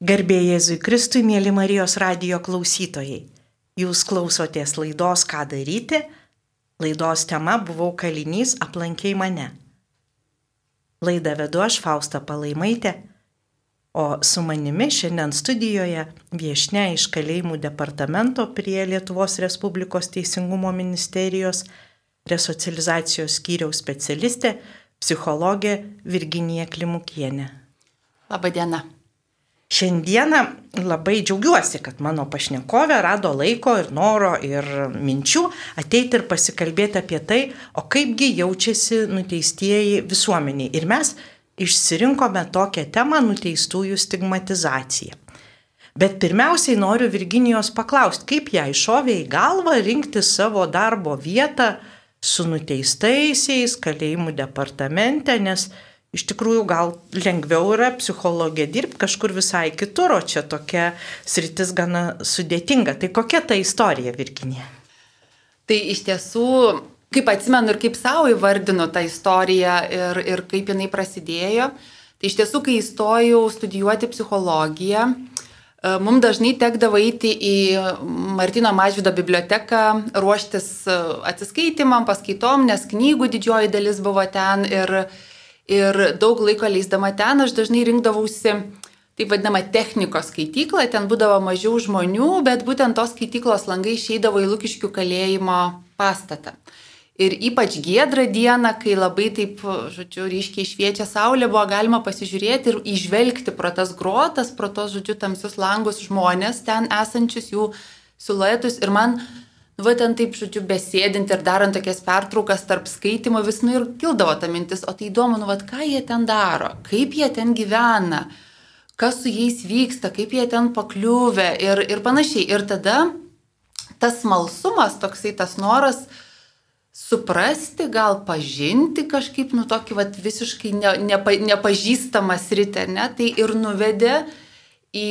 Garbė Jėzui Kristui, mėly Marijos radio klausytojai. Jūs klausotės laidos Ką daryti? Laidos tema buvau kalinys, aplankiai mane. Laidą vedu aš Fausta Palaimaitė, o su manimi šiandien studijoje viešne iš kalėjimų departamento prie Lietuvos Respublikos Teisingumo ministerijos resocializacijos skyriaus specialistė, psichologė Virginija Klimukienė. Labadiena. Šiandieną labai džiaugiuosi, kad mano pašnekovė rado laiko ir noro ir minčių ateiti ir pasikalbėti apie tai, o kaipgi jaučiasi nuteistieji visuomeniai. Ir mes išsirinkome tokią temą nuteistųjų stigmatizaciją. Bet pirmiausiai noriu Virginijos paklausti, kaip ją iššovė į galvą rinkti savo darbo vietą su nuteistaisiais kalėjimų departamente, nes iš tikrųjų gal lengviau yra psichologija dirbti kažkur visai kitur, o čia tokia sritis gana sudėtinga. Tai kokia ta istorija, Virginė? Tai iš tiesų, kaip atsimenu ir kaip savo įvardinu tą istoriją ir, ir kaip jinai prasidėjo, tai iš tiesų, kai įstojau studijuoti psichologiją, e, Mums dažnai tekdavo eiti į Martino Mažvido biblioteką, ruoštis e, atsiskaitimam, paskaitom, nes knygų didžioji dalis buvo ten ir, Ir daug laiko leisdama ten aš dažnai rinkdavausi taip vadinamą technikos skaityklą, ten būdavo mažiau žmonių, bet būtent tos skaityklos langai išeidavo į Lukiškių kalėjimo pastatą. Ir ypač giedrą dieną, kai labai taip, žodžiu, ryškiai šviečia saulė, buvo galima pasižiūrėti ir išvelgti pro tas grotas, pro tos, žodžiu, tamsius langus žmonės ten esančius jų siluetus. Ir man Nu, va ten taip, žodžiu, besėdint ir darant tokias pertraukas tarp skaitimo, vis nu ir kildavo ta mintis, o tai įdomu, nu, va ką jie ten daro, kaip jie ten gyvena, kas su jais vyksta, kaip jie ten pakliuvę ir, ir panašiai. Ir tada tas smalsumas, toksai tas noras suprasti, gal pažinti kažkaip, nu, tokį va visiškai ne, nepa, nepažįstamą sritį, ne, tai ir nuvedė į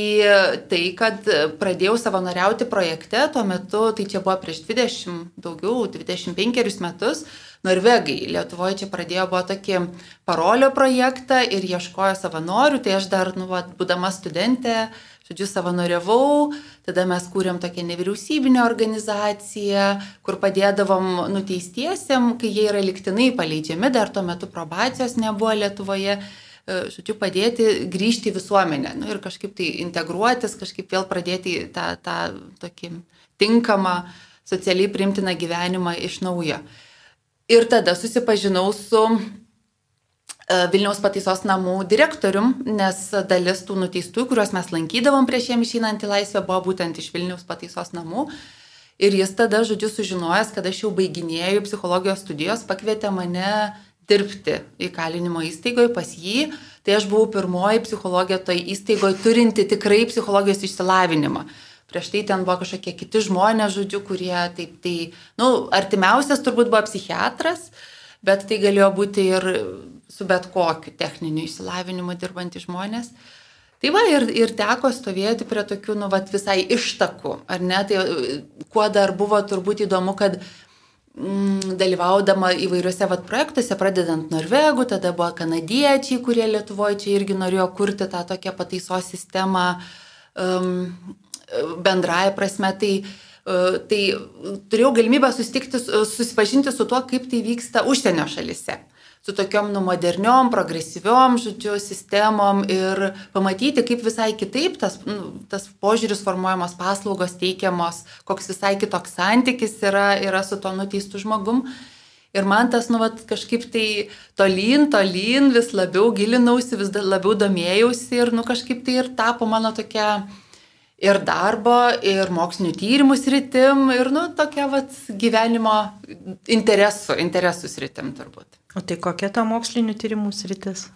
tai, kad pradėjau savanoriauti projekte, tuo metu, tai čia buvo prieš 20, daugiau, 25 metus, Norvegai. Lietuvoje čia pradėjo buvo tokį parolio projektą ir ieškojo savanorių, tai aš dar, nu, va, būdama studentė, žodžiu, savanoriavau, tada mes kūrėm tokią nevyriausybinę organizaciją, kur padėdavom nuteistiesiam, kai jie yra liktinai paleidžiami, dar tuo metu probacijos nebuvo Lietuvoje žodžiu, padėti grįžti į visuomenę nu, ir kažkaip tai integruotis, kažkaip vėl pradėti tą, tą tokį tinkamą, socialiai primtiną gyvenimą iš naujo. Ir tada susipažinau su e, Vilniaus pataisos namų direktorium, nes dalis tų nuteistųjų, kuriuos mes lankydavom prieš jiem išeinant į laisvę, buvo būtent iš Vilniaus pataisos namų. Ir jis tada, žodžiu, sužinojęs, kad aš jau baiginėjau psichologijos studijos, pakvietė mane dirbti įkalinimo įstaigoje pas jį, tai aš buvau pirmoji psichologija toj įstaigoje turinti tikrai psichologijos išsilavinimą. Prieš tai ten buvo kažkokie kiti žmonės, žodžiu, kurie taip, tai, na, nu, artimiausias turbūt buvo psichiatras, bet tai galėjo būti ir su bet kokiu techniniu išsilavinimu dirbantys žmonės. Tai va ir, ir teko stovėti prie tokių, nu, vat, visai ištakų, ar ne? Tai kuo dar buvo turbūt įdomu, kad dalyvaudama įvairiuose vat, projektuose, pradedant Norvegų, tada buvo kanadiečiai, kurie Lietuvoje čia irgi norėjo kurti tą tokią pataisos sistemą um, bendraja prasme. Tai, uh, tai turėjau galimybę susipažinti su tuo, kaip tai vyksta užsienio šalise su tokiom nu moderniom, progresyviom, žodžiu, sistemom ir pamatyti, kaip visai kitaip tas, nu, tas požiūris formuojamos paslaugos teikiamos, koks visai kitoks santykis yra, yra su to nuteistų žmogum. Ir man tas, nu, vat, kažkaip tai tolyn, tolyn, vis labiau gilinausi, vis labiau domėjausi ir, nu, kažkaip tai ir tapo mano tokia ir darbo, ir mokslinių tyrimų sritim, ir, nu, tokia, vat, gyvenimo interesų, interesų sritim turbūt. O tai kokia ta mokslinių tyrimų sritis?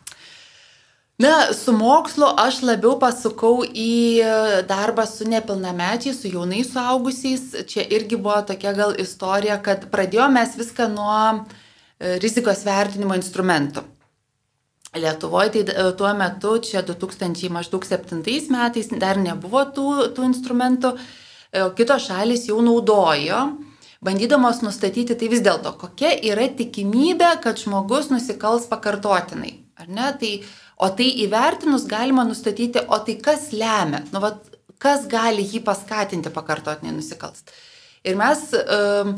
Na, su mokslu aš labiau pasukau į darbą su nepilnamečiais, su jaunais suaugusiais. Čia irgi buvo tokia gal istorija, kad pradėjome mes viską nuo e, rizikos vertinimo instrumentų. Lietuvoje tai e, tuo metu, čia 2007 metais, dar nebuvo tų, tų instrumentų, e, kitos šalis jau naudojo bandydamos nustatyti tai vis dėlto, kokia yra tikimybė, kad žmogus nusikals pakartotinai. Ar ne? Tai, o tai įvertinus galima nustatyti, o tai kas lemia, nu, vat, kas gali jį paskatinti pakartotinai nusikalst. Ir mes um,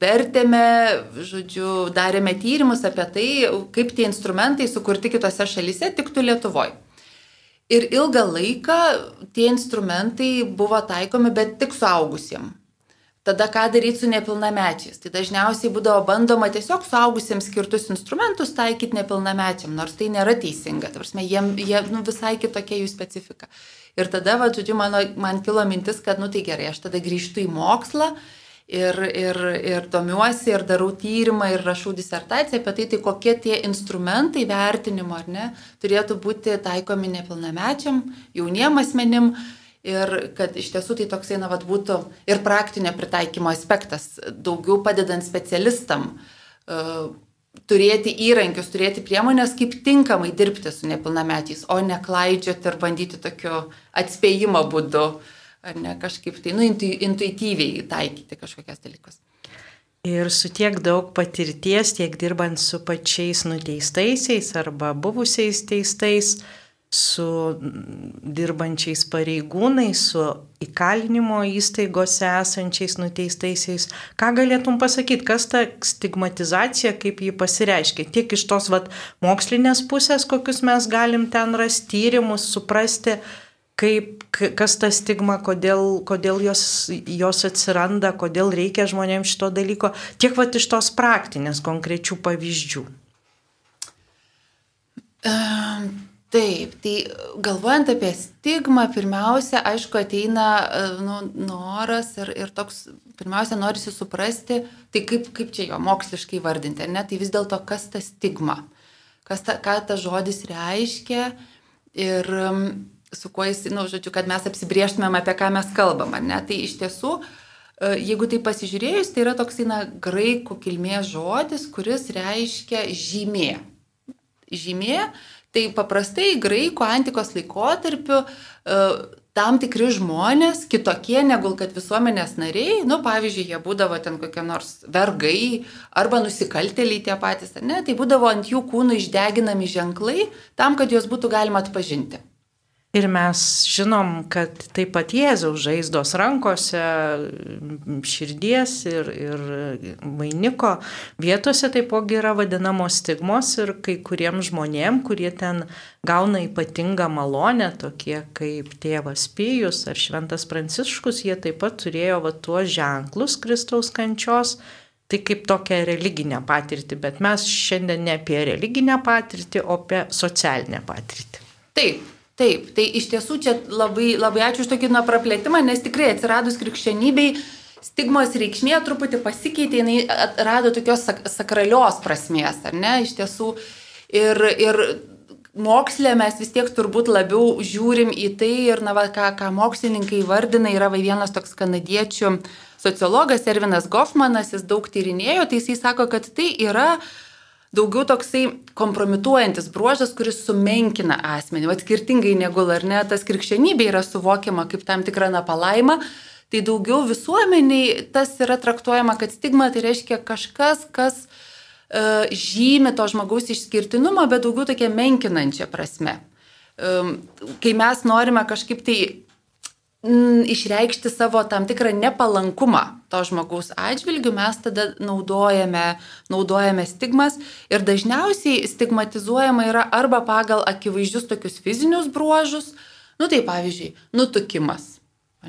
vertėme, žodžiu, darėme tyrimus apie tai, kaip tie instrumentai sukurti kitose šalyse tiktų Lietuvoje. Ir ilgą laiką tie instrumentai buvo taikomi, bet tik suaugusiems. Tada ką daryti su nepilnamečiais? Tai dažniausiai būdavo bandoma tiesiog suaugusiems skirtus instrumentus taikyti nepilnamečiam, nors tai nėra teisinga. Tarsi, jie, jie nu, visai kitokia jų specifika. Ir tada, va, žodžiu, mano, man kilo mintis, kad, nu tai gerai, aš tada grįžtu į mokslą ir, ir, ir domiuosi, ir darau tyrimą, ir rašau disertaciją apie tai, tai kokie tie instrumentai vertinimo, ar ne, turėtų būti taikomi nepilnamečiam, jauniem asmenim. Ir kad iš tiesų tai toksai, na, vat, būtų ir praktinio pritaikymo aspektas, daugiau padedant specialistam uh, turėti įrankius, turėti priemonės, kaip tinkamai dirbti su nepilnamečiais, o ne klaidžioti ir bandyti tokiu atspėjimo būdu, ar ne kažkaip tai, nu, intuityviai taikyti kažkokias dalykus. Ir su tiek daug patirties, tiek dirbant su pačiais nuteistaisiais arba buvusiais teistais, uh, su dirbančiais pareigūnais, su įkalinimo įstaigose esančiais nuteistaisiais. Ką galėtum pasakyti, kas ta stigmatizacija, kaip ji pasireiškia? Tiek iš tos vat, mokslinės pusės, kokius mes galim ten rasti tyrimus, suprasti, kaip, kas ta stigma, kodėl, kodėl jos, jos atsiranda, kodėl reikia žmonėms šito dalyko, tiek vat iš tos praktinės konkrečių pavyzdžių. Um Taip, tai galvojant apie stigmą, pirmiausia, aišku, ateina nu, noras ir, ir toks, pirmiausia, norisi suprasti, tai kaip, kaip čia jo moksliškai vardinti, ne, tai vis dėlto kas ta stigma, kas ta, ką tas žodis reiškia? Ir su kuo jis, na, nu, žodžiu, kad mes apsibrieštumėm, apie ką mes kalbam, ne, tai iš tiesų, e, jeigu tai pasižiūrėjus, tai yra toks, na, graikų kilmės žodis, kuris reiškia žymė. Žymė Tai paprastai graikų antikos laikotarpiu e, tam tikri žmonės, kitokie negu kad visuomenės nariai, nu pavyzdžiui, jie būdavo ten kokie nors vergai arba nusikaltėliai tie patys, ar ne, tai būdavo ant jų kūnų išdeginami ženklai tam, kad juos būtų galima atpažinti. Ir mes žinom, kad taip pat Jėzaus žaizdos rankose, širdies ir, ir vainiko vietose taipogi yra vadinamos stigmos ir kai kuriems žmonėm, kurie ten gauna ypatingą malonę, tokie kaip tėvas Pijus ar šventas Pranciškus, jie taip pat turėjo va tuos ženklus Kristaus kančios. Tai kaip tokią religinę patirtį, bet mes šiandien ne apie religinę patirtį, o apie socialinę patirtį. Taip, Taip, tai iš tiesų čia labai, labai ačiū už tokį na, praplėtimą, nes tikrai atsiradus krikščionybei stigmos reikšmė truputį pasikeitė, jinai rado tokios sak sakralios prasmės, ar ne, iš tiesų. Ir, ir mokslė mes vis tiek turbūt labiau žiūrim į tai ir, na, va, ką, ką mokslininkai vardina, yra va, vienas toks kanadiečių sociologas Ervinas Goffmanas, jis daug tyrinėjo, tai jisai sako, kad tai yra uh, daugiau toksai kompromituojantis bruožas, kuris sumenkina asmenį. Vat skirtingai negu ar ne, tas krikščionybė yra suvokiama kaip tam tikra na palaima, tai daugiau visuomeniai tas yra traktuojama, kad stigma tai reiškia kažkas, kas uh, žymi to žmogaus išskirtinumą, bet daugiau tokia menkinančia prasme. Um, kai mes norime kažkaip tai išreikšti savo tam tikrą nepalankumą to žmogaus atžvilgių, mes tada naudojame, naudojame stigmas ir dažniausiai stigmatizuojama yra arba pagal akivaizdžius tokius fizinius bruožus, nu tai pavyzdžiui, nutukimas.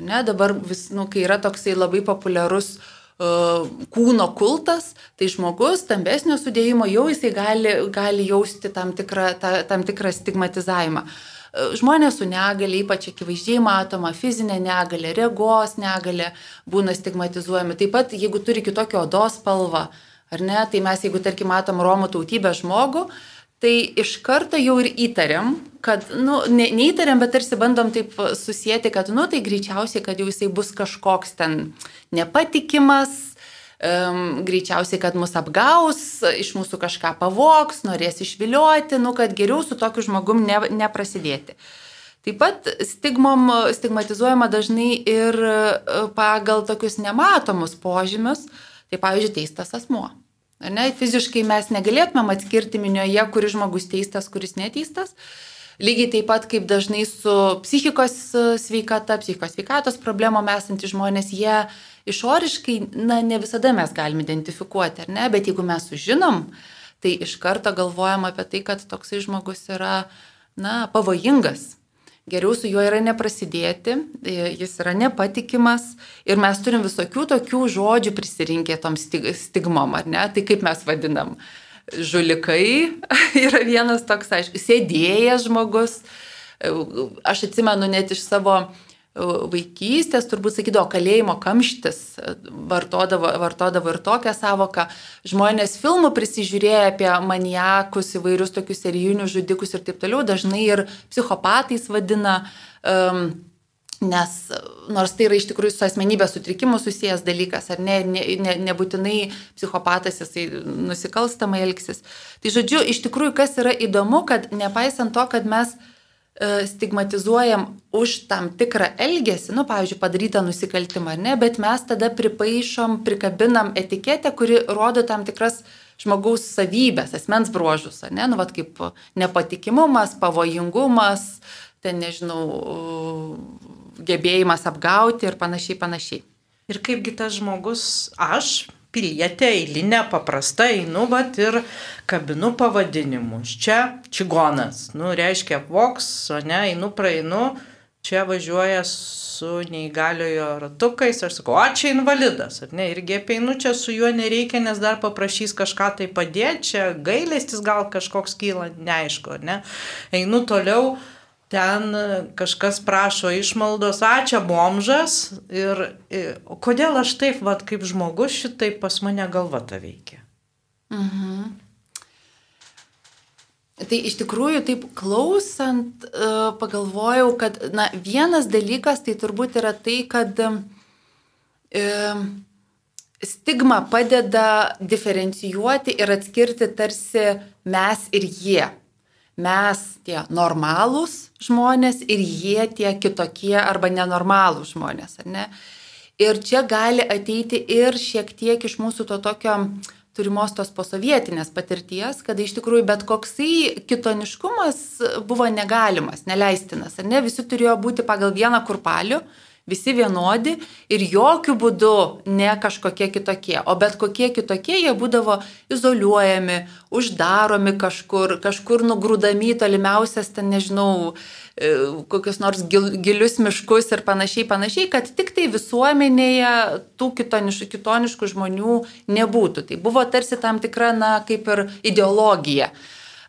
Ne, dabar vis, nu, kai yra toksai labai populiarus uh, kūno kultas, tai žmogus stambesnio sudėjimo jau jisai gali, gali jausti tam tikrą, ta, tam tikrą stigmatizavimą. Uh, žmonės su negale, ypač akivaizdžiai matoma, fizinė negalė, regos negalė būna stigmatizuojami. Taip pat, jeigu turi kitokią odos spalvą, ar ne, tai mes, jeigu, tarkim, matom Romų tautybę žmogų, tai iš karto jau ir įtariam, kad, nu, ne, neįtariam, bet tarsi bandom taip susijęti, kad, nu, tai greičiausiai, kad jau jisai bus kažkoks ten nepatikimas, um, greičiausiai, kad mus apgaus, iš mūsų kažką pavoks, norės išvilioti, nu, kad geriau su tokiu žmogum ne, neprasidėti. Taip pat stigmom, stigmatizuojama dažnai ir e, pagal tokius nematomus požymius, tai pavyzdžiui, teistas asmuo. Ne? Fiziškai mes negalėtumėm atskirti minioje, kuris žmogus teistas, kuris neteistas. Lygiai taip pat kaip dažnai su psichikos e, sveikata, psichikos sveikatos problemom esantys žmonės, jie išoriškai, na, ne visada mes galim identifikuoti, ar ne, bet jeigu mes sužinom, tai iš karto galvojam apie tai, kad toksai žmogus yra, na, pavojingas geriau su juo yra neprasidėti, e, jis yra nepatikimas ir mes turim visokių tokių žodžių prisirinkę tom stigmom, ar ne? Tai kaip mes vadinam? Žulikai yra vienas toks, aišku, sėdėjęs žmogus. E, aš atsimenu net iš savo vaikystės, turbūt sakydavo, kalėjimo kamštis, vartodavo, vartodavo ir tokią savoką. Žmonės filmų prisižiūrėję apie maniakus, įvairius tokius serijinius žudikus ir taip toliau, dažnai ir psichopatais vadina. Um, Nes nors tai yra iš tikrųjų su asmenybės sutrikimu susijęs dalykas, ar ne, ne, ne, nebūtinai psichopatas jisai nusikalstamai elgsis. Tai žodžiu, iš tikrųjų, kas yra įdomu, kad nepaisant to, kad mes E, stigmatizuojam už tam tikrą elgesį, nu, pavyzdžiui, padarytą nusikaltimą, ar ne, bet mes tada pripaišom, prikabinam etiketę, kuri rodo tam tikras žmogaus savybės, asmens bruožus, ar ne, nu, vad kaip nepatikimumas, pavojingumas, ten, nežinau, gebėjimas apgauti ir panašiai, panašiai. Ir kaipgi tas žmogus, aš, pilietė, eilinė, paprasta, einu, vat ir kabinu pavadinimus. Čia čigonas, nu, reiškia voks, o ne, einu, praeinu, čia važiuoja su neįgaliojo ratukais, aš sakau, o čia invalidas, ar ne, irgi apeinu, čia su juo nereikia, nes dar paprašys kažką tai padėti, čia gailestis gal kažkoks kyla, neaišku, ar ne. Einu toliau, ten kažkas prašo išmaldos, ačiū bomžas ir, ir kodėl aš taip, vad kaip žmogus, šitai pas mane galva ta veikia. Mhm. Tai iš tikrųjų, taip klausant, e, pagalvojau, kad na, vienas dalykas tai turbūt yra tai, kad e, stigma padeda diferencijuoti ir atskirti tarsi mes ir jie mes tie normalūs žmonės ir jie tie kitokie arba nenormalūs žmonės, ar ne? Ir čia gali ateiti ir šiek tiek iš mūsų to tokio turimos tos posovietinės patirties, kada iš tikrųjų bet koksai kitoniškumas buvo negalimas, neleistinas, ar ne? Visi turėjo būti pagal vieną kurpalių, visi vienodi ir jokių būdų ne kažkokie kitokie, o bet kokie kitokie jie būdavo izoliuojami, uždaromi kažkur, kažkur nugrūdami tolimiausias, ten nežinau, e, kokius nors gil, gilius miškus ir panašiai, panašiai, kad tik tai visuomenėje tų kitoniškų, kitoniškų žmonių nebūtų. Tai buvo tarsi tam tikra, na, kaip ir ideologija.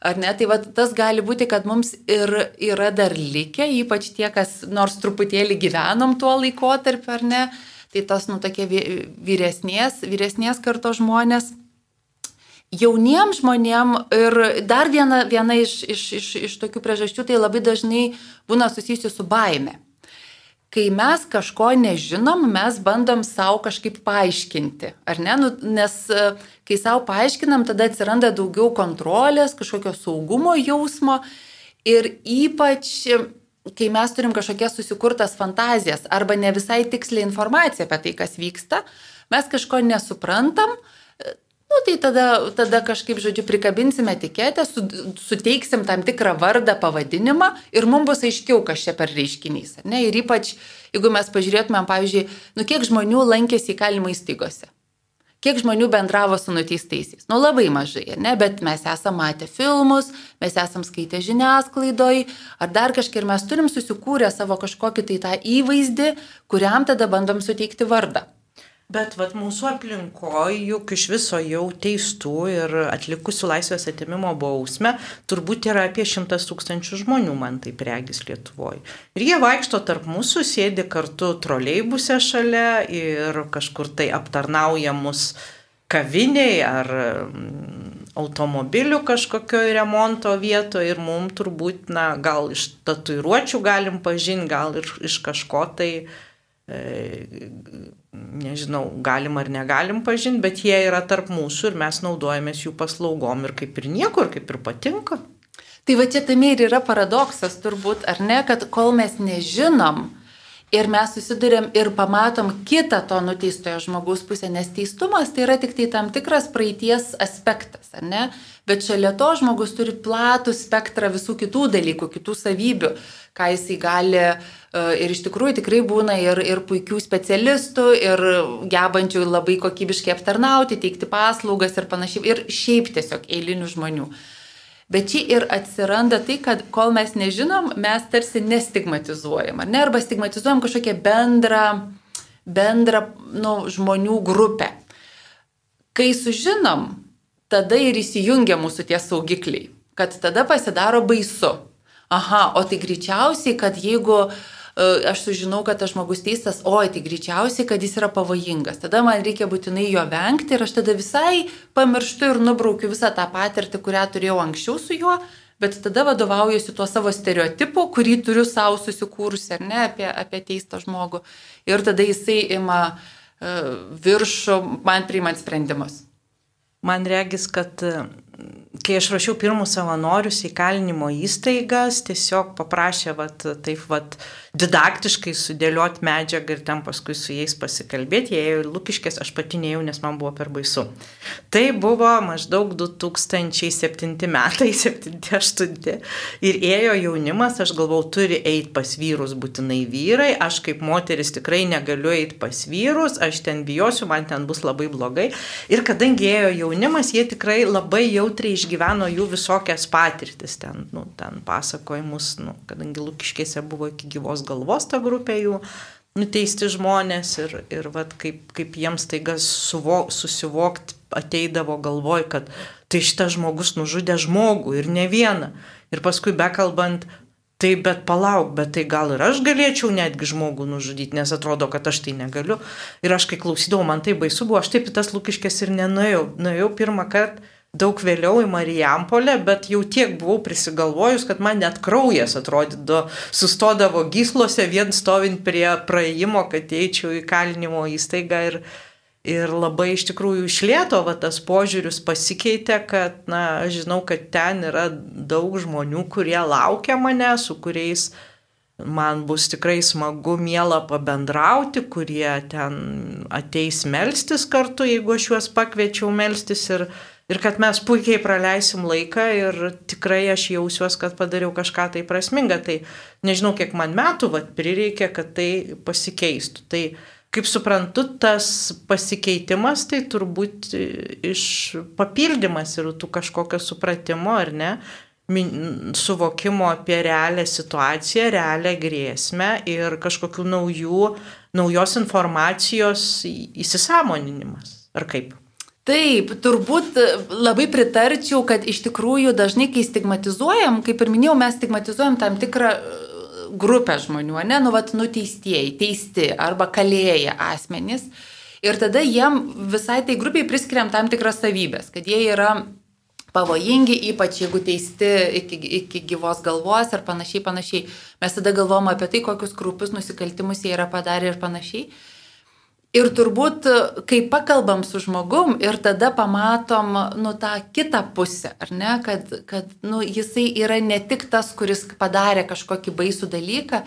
Ar ne? Tai va, tas gali būti, kad mums ir yra dar likę, ypač tie, kas nors truputėlį gyvenom tuo laikotarpiu, ar ne? Tai tas, nu, tokie vyresnės, vyresnės karto žmonės. Jauniem žmonėm ir dar viena, viena iš, iš, iš, iš tokių priežasčių tai labai dažnai būna susijusi su baime kai mes kažko nežinom, mes bandom savo kažkaip paaiškinti, ar ne? Nu, nes e, kai savo paaiškinam, tada atsiranda daugiau kontrolės, kažkokio saugumo jausmo ir ypač kai mes turim kažkokias susikurtas fantazijas arba ne visai tiksliai informaciją apie tai, kas vyksta, mes kažko nesuprantam, Nu, tai tada, tada kažkaip, žodžiu, prikabinsime etiketę, su, suteiksim tam tikrą vardą, pavadinimą ir mums bus aiškiau, kas čia per reiškinys. Ne? Ir ypač, jeigu mes pažiūrėtumėm, pavyzdžiui, nu kiek žmonių lankėsi įkalimo įstaigose. Kiek žmonių bendravo su nuteistaisiais? Nu labai mažai, ne? bet mes esame matę filmus, mes esame skaitę žiniasklaidoj, ar dar kažkaip ir mes turim susikūrę savo kažkokį tai tą įvaizdį, kuriam tada bandom suteikti vardą. Bet vat, mūsų aplinkoje juk iš viso jau teistų ir atlikusių laisvės atimimo bausmę turbūt yra apie šimtas tūkstančių žmonių, man tai regis Lietuvoje. Ir jie vaikšto tarp mūsų, sėdi kartu troleibuse šalia ir kažkur tai aptarnauja mus kaviniai ar mm, automobilių kažkokio remonto vietoje ir mums turbūt, na, gal iš tatuiruočių galim pažinti, gal ir iš kažko tai e, nežinau, galim ar negalim pažinti, bet jie yra tarp mūsų ir mes naudojamės jų paslaugom ir kaip ir niekur, kaip ir patinka. Tai va čia tame ir yra paradoksas turbūt, ar ne, kad kol mes nežinom Ir mes susidurėm ir pamatom kitą to nuteistojo žmogaus pusę, nes teistumas tai yra tik tai tam tikras praeities aspektas, ar ne? Bet šalia to žmogus turi platų spektrą visų kitų dalykų, kitų savybių, ką jisai gali e, ir iš tikrųjų tikrai būna ir, ir puikių specialistų, ir gebančių labai kokybiškai aptarnauti, teikti paslaugas ir panašiai, ir šiaip tiesiog eilinių žmonių. Bet čia ir atsiranda tai, kad kol mes nežinom, mes tarsi nestigmatizuojam, ar ne, arba stigmatizuojam kažkokią bendrą, bendrą nu, žmonių grupę. Kai sužinom, tada ir įsijungia mūsų tie saugikliai, kad tada pasidaro baisu. Aha, o tai greičiausiai, kad jeigu uh, aš sužinau, kad tas žmogus teistas, oi, tai greičiausiai, kad jis yra pavojingas. Tada man reikia būtinai jo vengti ir aš tada visai pamirštu ir nubraukiu visą tą patirtį, kurią turėjau anksčiau su juo, bet tada vadovaujuosi tuo savo stereotipu, kurį turiu savo susikūrusi, ar ne, apie, apie teistą žmogų. Ir tada jisai ima uh, viršų man priimant sprendimus. Man regis, kad kai aš rašiau pirmus savanorius į kalinimo įstaigas, tiesiog paprašė, vat, taip, vat, didaktiškai sudėlioti medžiagą ir ten paskui su jais pasikalbėti. Jie ėjo į Lukiškės, aš pati neėjau, nes man buvo per baisu. Tai buvo maždaug 2007 metai, 7-8. Ir ėjo jaunimas, aš galvau, turi eiti pas vyrus būtinai vyrai, aš kaip moteris tikrai negaliu eiti pas vyrus, aš ten bijosiu, man ten bus labai blogai. Ir kadangi ėjo jaunimas, jie tikrai labai jautriai išgyveno jų visokias patirtis, ten, nu, ten pasakojimus, nu, kadangi Lukiškėse buvo iki gyvos galvos ta grupė jų nuteisti žmonės ir, ir vat, kaip, kaip jiems taiga suvok, susivokti ateidavo galvoj, kad tai šitas žmogus nužudė žmogų ir ne vieną. Ir paskui bekalbant, tai bet palauk, bet tai gal ir aš galėčiau netgi žmogų nužudyti, nes atrodo, kad aš tai negaliu. Ir aš kai klausydavau, man tai baisu buvo, aš taip į tas lūkiškės ir nenuėjau. Nuėjau pirmą kartą daug vėliau į Marijampolę, bet jau tiek buvau prisigalvojus, kad man net kraujas atrodydavo, sustodavo gyslose vien stovint prie praėjimo, kad eičiau į kalinimo įstaigą ir, ir labai iš tikrųjų išlėto va, tas požiūris pasikeitė, kad, na, aš žinau, kad ten yra daug žmonių, kurie laukia mane, su kuriais man bus tikrai smagu, miela pabendrauti, kurie ten ateis melstis kartu, jeigu aš juos pakviečiau melstis ir, ir kad mes puikiai praleisim laiką ir tikrai aš jausiuos, kad padariau kažką tai prasmingą. Tai nežinau, kiek man metų vat, prireikė, kad tai pasikeistų. Tai kaip suprantu, tas pasikeitimas tai turbūt iš papildymas ir tų kažkokio supratimo, ar ne, suvokimo apie realią situaciją, realią grėsmę ir kažkokių naujų, naujos informacijos įsisamoninimas. Ar kaip? Taip, turbūt labai pritarčiau, kad iš tikrųjų dažnai, kai stigmatizuojam, kaip ir minėjau, mes stigmatizuojam tam tikrą e, grupę žmonių, ne, nu, vat, nuteistieji, teisti arba kalėję asmenys. Ir tada jiem visai tai grupiai priskiriam tam tikras savybės, kad jie yra pavojingi, ypač jeigu teisti iki, iki gyvos galvos ir panašiai, panašiai. Mes tada galvom apie tai, kokius krūpius nusikaltimus jie yra padarę ir panašiai. Ir turbūt, kai pakalbam su žmogum ir tada pamatom, nu, tą kitą pusę, ar ne, kad, kad, nu, jisai yra ne tik tas, kuris padarė kažkokį baisų dalyką,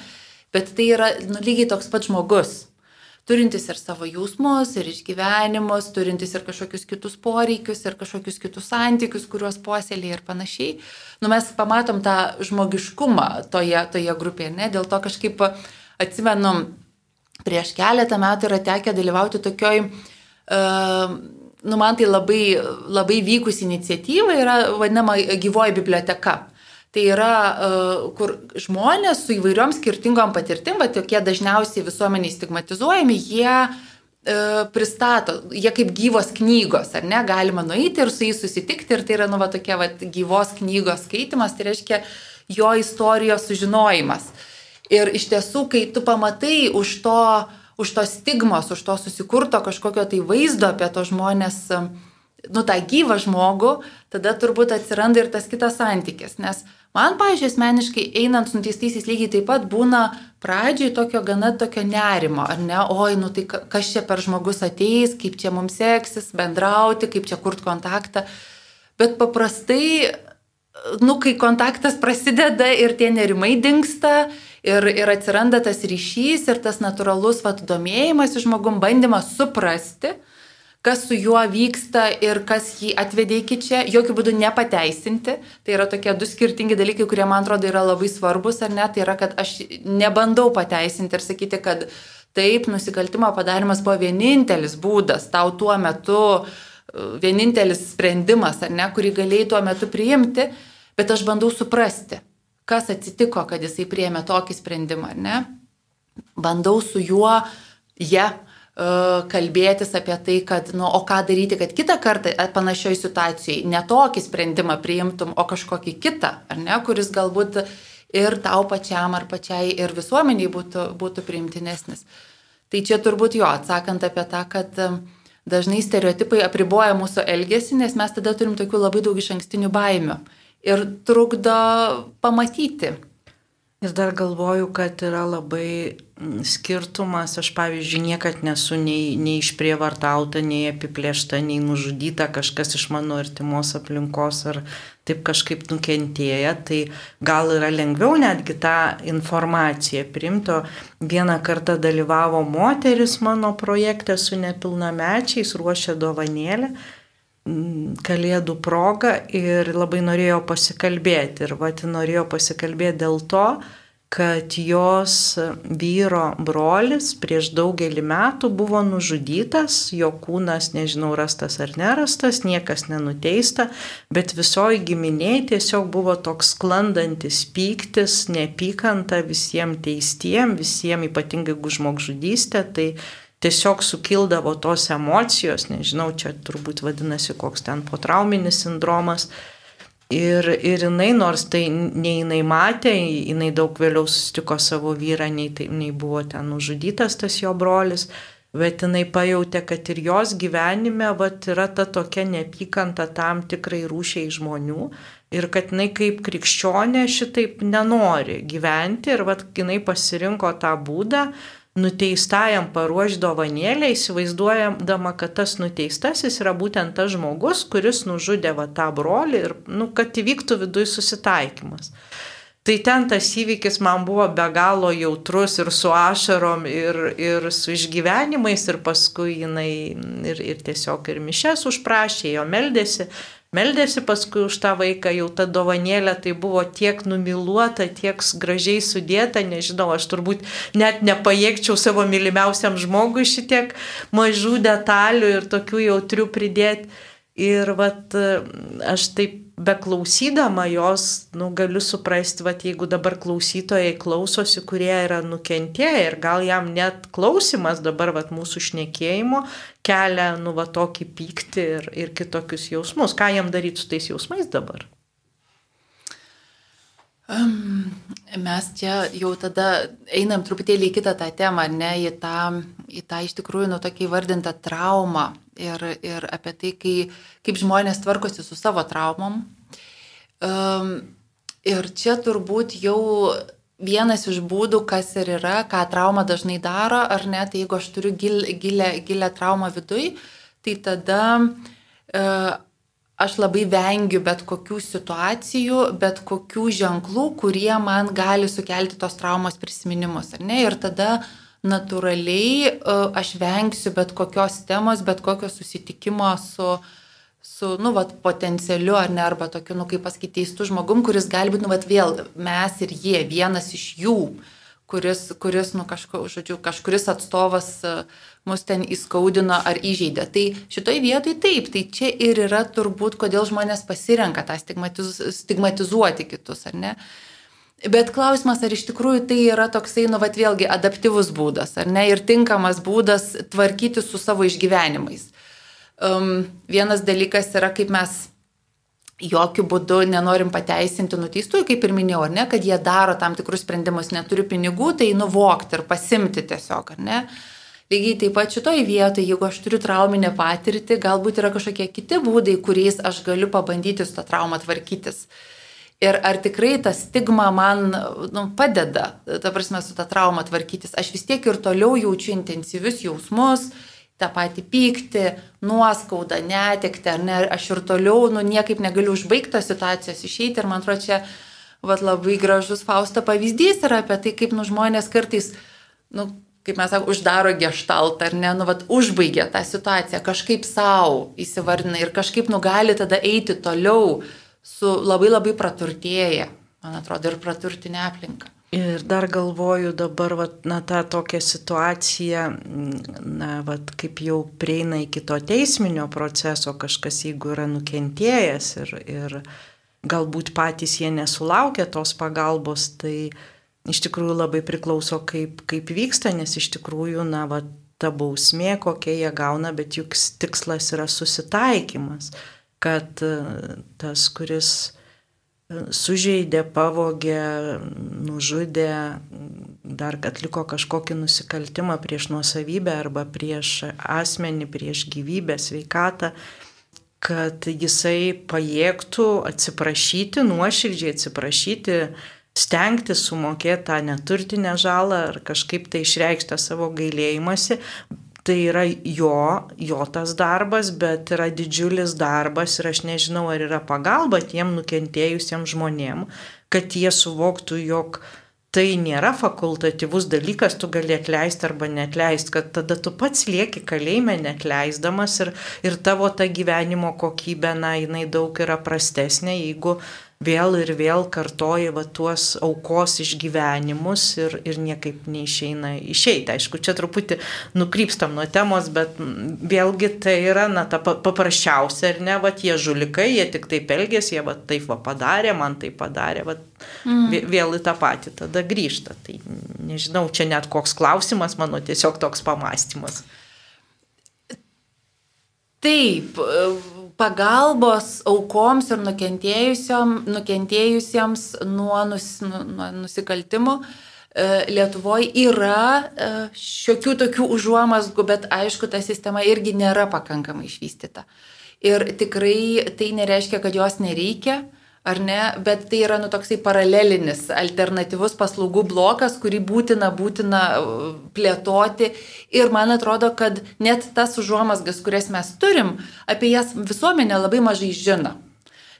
bet tai yra, nu, lygiai toks pat žmogus, turintis ir savo jausmus, ir išgyvenimus, turintis ir kažkokius kitus poreikius, ir kažkokius kitus santykius, kuriuos puoselė ir panašiai. Nu, mes pamatom tą žmogiškumą toje, toje grupėje, ne, dėl to kažkaip atsimenu, prieš keletą metų yra tekę dalyvauti tokioj, uh, nu man tai labai, labai vykus iniciatyva, yra vadinama gyvoji biblioteka. Tai yra, uh, kur žmonės su įvairiom skirtingom patirtim, bet tokie dažniausiai visuomeniai stigmatizuojami, jie uh, pristato, jie kaip gyvos knygos, ar ne, galima nueiti ir su jais susitikti ir tai yra, nu, va, tokia va, gyvos knygos skaitimas, tai reiškia jo istorijos sužinojimas. Uh, Ir iš tiesų, kai tu pamatai už to, už to stigmos, už to susikurto kažkokio tai vaizdo apie to žmonės, nu tą gyvą žmogų, tada turbūt atsiranda ir tas kitas santykis. Nes man, pažiūrėjau, asmeniškai einant su nuteistaisiais lygiai taip pat būna pradžioj tokio gana tokio nerimo, ar ne, oi, nu tai kas čia per žmogus ateis, kaip čia mums seksis bendrauti, kaip čia kurti kontaktą. Bet paprastai nu, kai kontaktas prasideda ir tie nerimai dinksta, ir, ir atsiranda tas ryšys ir tas natūralus vat, domėjimas žmogum, bandymas suprasti, kas su juo vyksta ir kas jį atvedė iki čia, jokių būdų nepateisinti. Tai yra tokie du skirtingi dalykai, kurie man atrodo yra labai svarbus, ar ne? Tai yra, kad aš nebandau pateisinti ir sakyti, kad taip, nusikaltimo padarimas buvo vienintelis būdas tau tuo metu, vienintelis sprendimas, ar ne, kurį galėjai tuo metu priimti, bet aš bandau suprasti, kas atsitiko, kad jisai priėmė tokį sprendimą, ar ne? Bandau su juo, jie, ja, kalbėtis apie tai, kad, nu, o ką daryti, kad kitą kartą panašioj situacijai ne tokį sprendimą priimtum, o kažkokį kitą, ar ne, kuris galbūt ir tau pačiam ar pačiai ir visuomeniai būtų, būtų priimtinesnis. Tai čia turbūt jo, atsakant apie tą, kad dažnai stereotipai apriboja mūsų elgesį, nes mes tada turim tokių labai daug iš ankstinių baimių. Ir trukdo pamatyti. Ir dar galvoju, kad yra labai mm, skirtumas, aš pavyzdžiui, niekad nesu nei, nei išprievartauta, nei apiplėšta, nei nužudyta kažkas iš mano artimos aplinkos ar taip kažkaip nukentėję, tai gal yra lengviau netgi tą informaciją primto. Vieną kartą dalyvavo moteris mano projekte su nepilnamečiais, ruošė dovanėlę mm, kalėdų progą ir labai norėjo pasikalbėti. Ir vati norėjo pasikalbėti dėl to, kad jos vyro brolis prieš daugelį metų buvo nužudytas, jo kūnas, nežinau, rastas ar nerastas, niekas nenuteista, bet visoji giminiai tiesiog buvo toks sklandantis pyktis, neapykanta visiems teistiem, visiems ypatingai jeigu žmogžudystė, tai tiesiog sukildavo tos emocijos, nežinau, čia turbūt vadinasi koks ten potrauminis sindromas Ir, ir jinai, nors tai nei jinai matė, jinai daug vėliau susitiko savo vyrą, nei, tai, nei buvo ten nužudytas tas jo brolis, bet jinai pajutė, kad ir jos gyvenime vat, yra ta tokia neapykanta tam tikrai rūšiai žmonių ir kad jinai kaip krikščionė šitaip nenori gyventi ir vat, jinai pasirinko tą būdą, nuteistajam paruoš dovanėlę, įsivaizduojama, kad tas nuteistasis yra būtent tas žmogus, kuris nužudė va tą brolį ir, nu, kad įvyktų viduje susitaikymas. Tai ten tas įvykis man buvo be galo jautrus ir su ašarom, ir, ir su išgyvenimais, ir paskui jinai ir, ir tiesiog ir mišes užprašė, jo meldėsi, meldėsi paskui už tą vaiką, jau ta dovanėlė tai buvo tiek numiluota, tiek gražiai sudėta, nežinau, aš turbūt net nepajėgčiau savo mylimiausiam žmogui šitiek mažų detalių ir tokių jautrių pridėti. Ir vat, aš taip beklausydama jos, nu, galiu suprasti, vat, jeigu dabar klausytojai klausosi, kurie yra nukentėję ir gal jam net klausimas dabar vat, mūsų šnekėjimo kelia, nu, va, tokį pyktį ir, ir kitokius jausmus. Ką jam daryti su tais jausmais dabar? Mes čia jau tada einam truputėlį į kitą tą temą, ne į tą, į tą iš tikrųjų, nu, tokį vardintą traumą ir, ir apie tai, kai, kaip žmonės tvarkosi su savo traumom. Um, ir čia turbūt jau vienas iš būdų, kas ir yra, ką trauma dažnai daro, ar ne, tai jeigu aš turiu gil, gilę, gilę traumą viduj, tai tada uh, aš labai vengiu bet kokių situacijų, bet kokių ženklų, kurie man gali sukelti tos traumos prisiminimus. Ir tada natūraliai e, aš vengsiu bet kokios temos, bet kokio susitikimo su, su nu, vat, potencialiu ar ne, arba tokiu, nu, kaip pasakyti, teistų žmogum, kuris gali būti, nu, vat, vėl mes ir jie, vienas iš jų, kuris, kuris nu, kažko, žodžiu, kažkuris atstovas uh, mus ten įskaudino ar įžeidė. Tai šitoj vietoj taip, tai čia ir yra turbūt, kodėl žmonės pasirenka tą stigmatiz, stigmatizuoti kitus, ar ne? Bet klausimas, ar iš tikrųjų tai yra toksai, nu, vat vėlgi, adaptyvus būdas, ar ne, ir tinkamas būdas tvarkyti su savo išgyvenimais. Um, vienas dalykas yra, kaip mes jokių būdų nenorim pateisinti nuteistųjų, kaip ir minėjau, ne, kad jie daro tam tikrus sprendimus, neturi pinigų, tai nuvokti ir pasimti tiesiog, ar ne. Uh, Lygiai taip pat šitoje vietoje, jeigu aš turiu trauminę patirtį, galbūt yra kažkokie kiti būdai, kuriais aš galiu pabandyti su tą traumą tvarkytis. Ir ar tikrai ta stigma man nu, padeda, ta prasme, su tą traumą tvarkytis. Aš vis tiek ir toliau jaučiu intensyvius jausmus, tą patį pyktį, nuoskaudą, netikti, ar ne, aš ir toliau, nu, niekaip negaliu užbaigti tos situacijos, išeiti ir man atrodo, čia vat, labai gražus Fausto pavyzdys yra apie tai, kaip nu žmonės kartais, nu, kaip mes sakome, uždaro gestaltą ar ne, nu, vat, užbaigia tą situaciją, kažkaip savo įsivardina ir kažkaip nu gali tada eiti toliau su labai labai praturtėję, man atrodo, ir praturtinė aplinka. Ir dar galvoju dabar, vat, na, tą tokią situaciją, na, vat, kaip jau prieina iki to teisminio proceso, kažkas jeigu yra nukentėjęs ir, ir galbūt patys jie nesulaukia tos pagalbos, tai iš tikrųjų labai priklauso, kaip, kaip vyksta, nes iš tikrųjų, na, vat, ta bausmė, kokia jie gauna, bet juk tikslas yra susitaikymas, kad tas, kuris sužeidė, pavogė, nužudė, dar atliko kažkokį nusikaltimą prieš nuosavybę arba prieš asmenį, prieš gyvybę, sveikatą, kad jisai pajėgtų atsiprašyti, nuoširdžiai atsiprašyti, stengti sumokėti tą neturtinę žalą ar kažkaip tai išreikštą savo gailėjimąsi, tai yra jo, jo tas darbas, bet yra didžiulis darbas ir aš nežinau, ar yra pagalba tiem nukentėjusiems žmonėm, kad jie suvoktų, jog tai nėra fakultatyvus dalykas, tu gali atleisti arba netleisti, kad tada tu pats lieki kalėjime netleisdamas ir, ir tavo ta gyvenimo kokybė, na, jinai daug yra prastesnė, jeigu vėl ir vėl kartoji va tuos aukos išgyvenimus ir, ir niekaip neišeina išeiti. Aišku, čia truputį nukrypstam nuo temos, bet vėlgi tai yra, na, ta paprasčiausia, ar ne, va tie žulikai, jie tik taip elgėsi, jie va taip va padarė, man tai padarė, va mm. vėl į tą patį tada grįžta. Tai nežinau, čia net koks klausimas, mano tiesiog toks pamastymas. Taip, pagalbos aukoms ir nukentėjusiems nuo, nus, nu, nuo nusikaltimų e, Lietuvoje yra e, šiokių tokių užuomasgų, bet aišku, ta sistema irgi nėra pakankamai išvystyta. Ir tikrai tai nereiškia, kad jos nereikia ar ne, bet tai yra nu toksai paralelinis, alternatyvus paslaugų blokas, kurį būtina, būtina uh, plėtoti. Ir man atrodo, kad net tas užuomasgas, kurias mes turim, apie jas visuomenė labai mažai žino.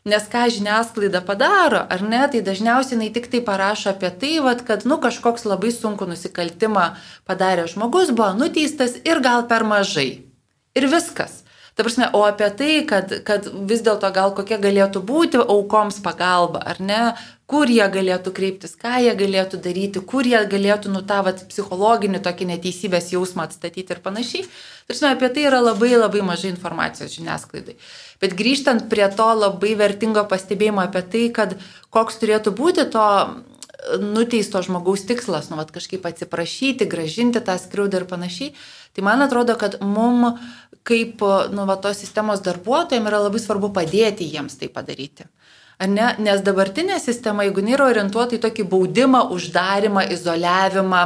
Nes ką žiniasklaida padaro, ar ne, tai dažniausiai jinai tik tai parašo apie tai, vat, kad, nu, kažkoks labai sunku nusikaltimą padarė žmogus, buvo nuteistas ir gal per mažai. Ir viskas. Ta prasme, o apie tai, kad, kad vis dėlto gal kokia galėtų būti aukoms pagalba, ar ne, kur jie galėtų kreiptis, ką jie galėtų daryti, kur jie galėtų nu tą vat, psichologinį tokį neteisybės jausmą atstatyti ir panašiai. Tarsi apie tai yra labai labai mažai informacijos žiniasklaidai. Bet grįžtant prie to labai vertingo pastebėjimo apie tai, kad koks turėtų būti to nuteisto žmogaus tikslas, nu, vat, kažkaip atsiprašyti, gražinti tą skriaudą ir panašiai, tai man atrodo, kad mum kaip nu, va, tos sistemos darbuotojams yra labai svarbu padėti jiems tai padaryti. Ar ne? Nes dabartinė sistema, jeigu nėra orientuota į tokį baudimą, uždarimą, izoliavimą,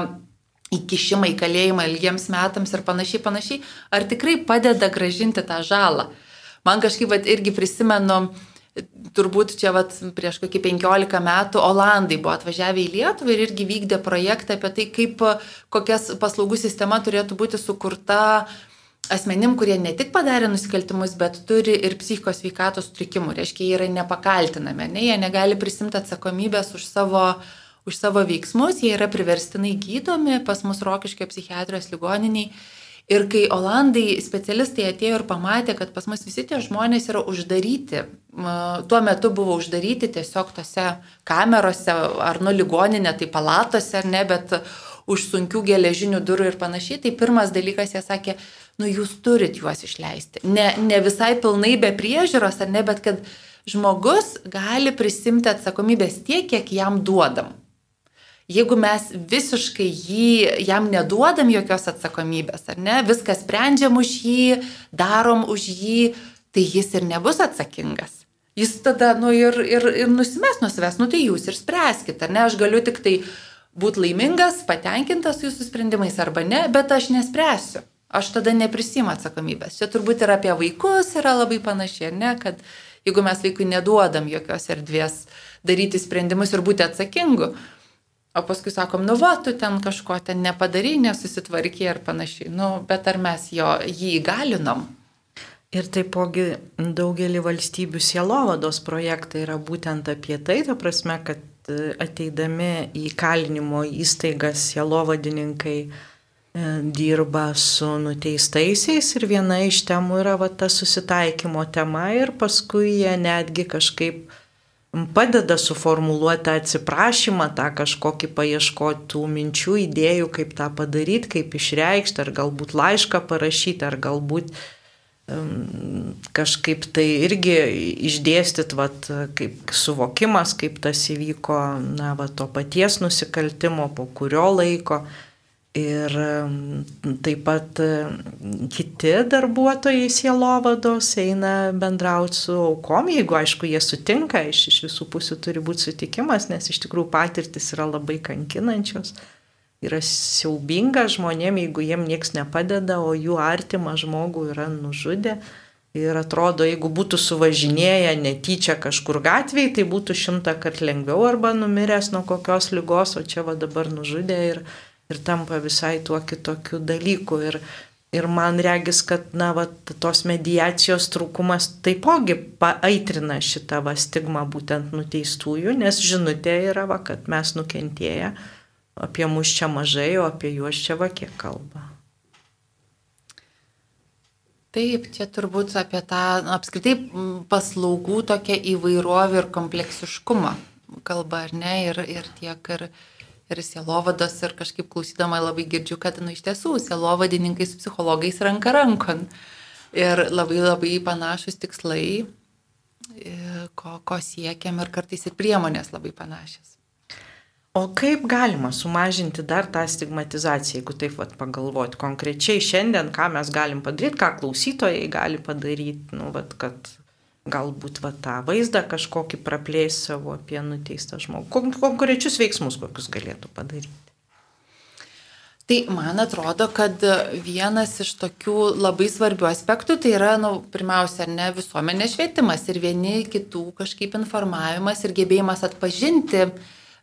įkišimą į kalėjimą ilgiems metams ir panašiai, panašiai, ar tikrai padeda gražinti tą žalą? Man kažkaip vat, irgi prisimenu, turbūt čia vat, prieš kokį 15 metų Olandai buvo atvažiavę į Lietuvą ir irgi vykdė projektą apie tai, kaip kokias paslaugų sistema turėtų būti sukurta uh, asmenim, kurie ne tik padarė nusikaltimus, bet turi ir psichikos veikatos sutrikimų. Reiškia, jie yra nepakaltinami, ne? jie negali prisimti atsakomybės už savo, už savo veiksmus, jie yra priverstinai gydomi pas mus Rokiškio psichiatrijos ligoniniai. Ir kai Olandai specialistai atėjo ir pamatė, kad pas mus visi tie žmonės yra uždaryti, tuo metu buvo uždaryti tiesiog tose kamerose ar nu ligoninė, tai palatose, ar ne, bet už sunkių geležinių durų ir panašiai, tai pirmas dalykas jie sakė, nu jūs turit juos išleisti. Ne, ne visai pilnai be priežiūros, ar ne, bet kad žmogus gali prisimti atsakomybės tiek, kiek jam duodam. Jeigu mes visiškai jį, jam neduodam jokios atsakomybės, ar ne, viską sprendžiam už jį, darom už jį, tai jis ir nebus atsakingas. Jis tada, nu ir, ir, ir nusimes nuo savęs, nu tai jūs ir spręskite, ne, aš galiu tik tai būti laimingas, patenkintas jūsų sprendimais arba ne, bet aš nespręsiu aš tada neprisimu atsakomybės. Čia turbūt ir apie vaikus yra labai panašiai, ne, kad jeigu mes vaikui neduodam jokios erdvės daryti sprendimus ir būti atsakingu, O paskui sakom, nu va, tu ten kažko ten nepadarai, nesusitvarkiai ir panašiai. Nu, bet ar mes jo, jį įgalinom? Ir taipogi daugelį valstybių sielovados projektai yra būtent apie tai, ta prasme, kad e, ateidami į kalinimo įstaigas sielovadininkai e, dirba su nuteistaisiais ir viena iš temų yra va, ta susitaikymo tema ir paskui jie netgi kažkaip padeda suformuluoti atsiprašymą, tą kažkokį paieškoti tų minčių, idėjų, kaip tą padaryti, kaip išreikšti, ar galbūt laišką parašyti, ar galbūt kažkaip tai irgi išdėstyti, vat, kaip suvokimas, kaip tas įvyko, na, va, to paties nusikaltimo, po kurio laiko. Ir taip pat kiti darbuotojai sielovados eina bendrauti su aukom, jeigu aišku jie sutinka, iš, iš visų pusių turi būti sutikimas, nes iš tikrųjų patirtis yra labai kankinančios. Yra siaubinga žmonėm, jeigu jiem nieks nepadeda, o jų artimą žmogų yra nužudę. Ir atrodo, jeigu būtų suvažinėję netyčia kažkur gatvėje, tai būtų šimtą kart lengviau arba numiręs nuo kokios lygos, o čia va dabar nužudė ir ir tampa visai tuo kitokiu dalyku. Ir, ir man regis, kad, na, va, tos mediacijos trūkumas taipogi paaitrina šitą va, stigmą būtent nuteistųjų, nes žinutė yra, va, kad mes nukentėję, apie mus čia mažai, o apie juos čia va kiek kalba. Taip, čia turbūt apie tą apskritai paslaugų tokią įvairovę ir kompleksiškumą kalba, ar ne, ir, ir tiek ir, ir sielovados ir kažkaip klausydama labai girdžiu, kad nu, iš tiesų sielovadininkai su psichologais ranka rankon. Ir labai labai panašus tikslai, ko, ko siekiam ir kartais ir priemonės labai panašios. O kaip galima sumažinti dar tą stigmatizaciją, jeigu taip vat, pagalvoti konkrečiai šiandien, ką mes galim padaryti, ką klausytojai gali padaryti, nu, vat, kad galbūt va tą vaizdą kažkokį praplės savo apie nuteistą žmogų. Kon konkrečius veiksmus kokius galėtų padaryti. Tai man atrodo, kad vienas iš tokių labai svarbių aspektų tai yra, nu, pirmiausia, ne visuomenės švietimas ir vieni kitų kažkaip informavimas ir gebėjimas atpažinti e,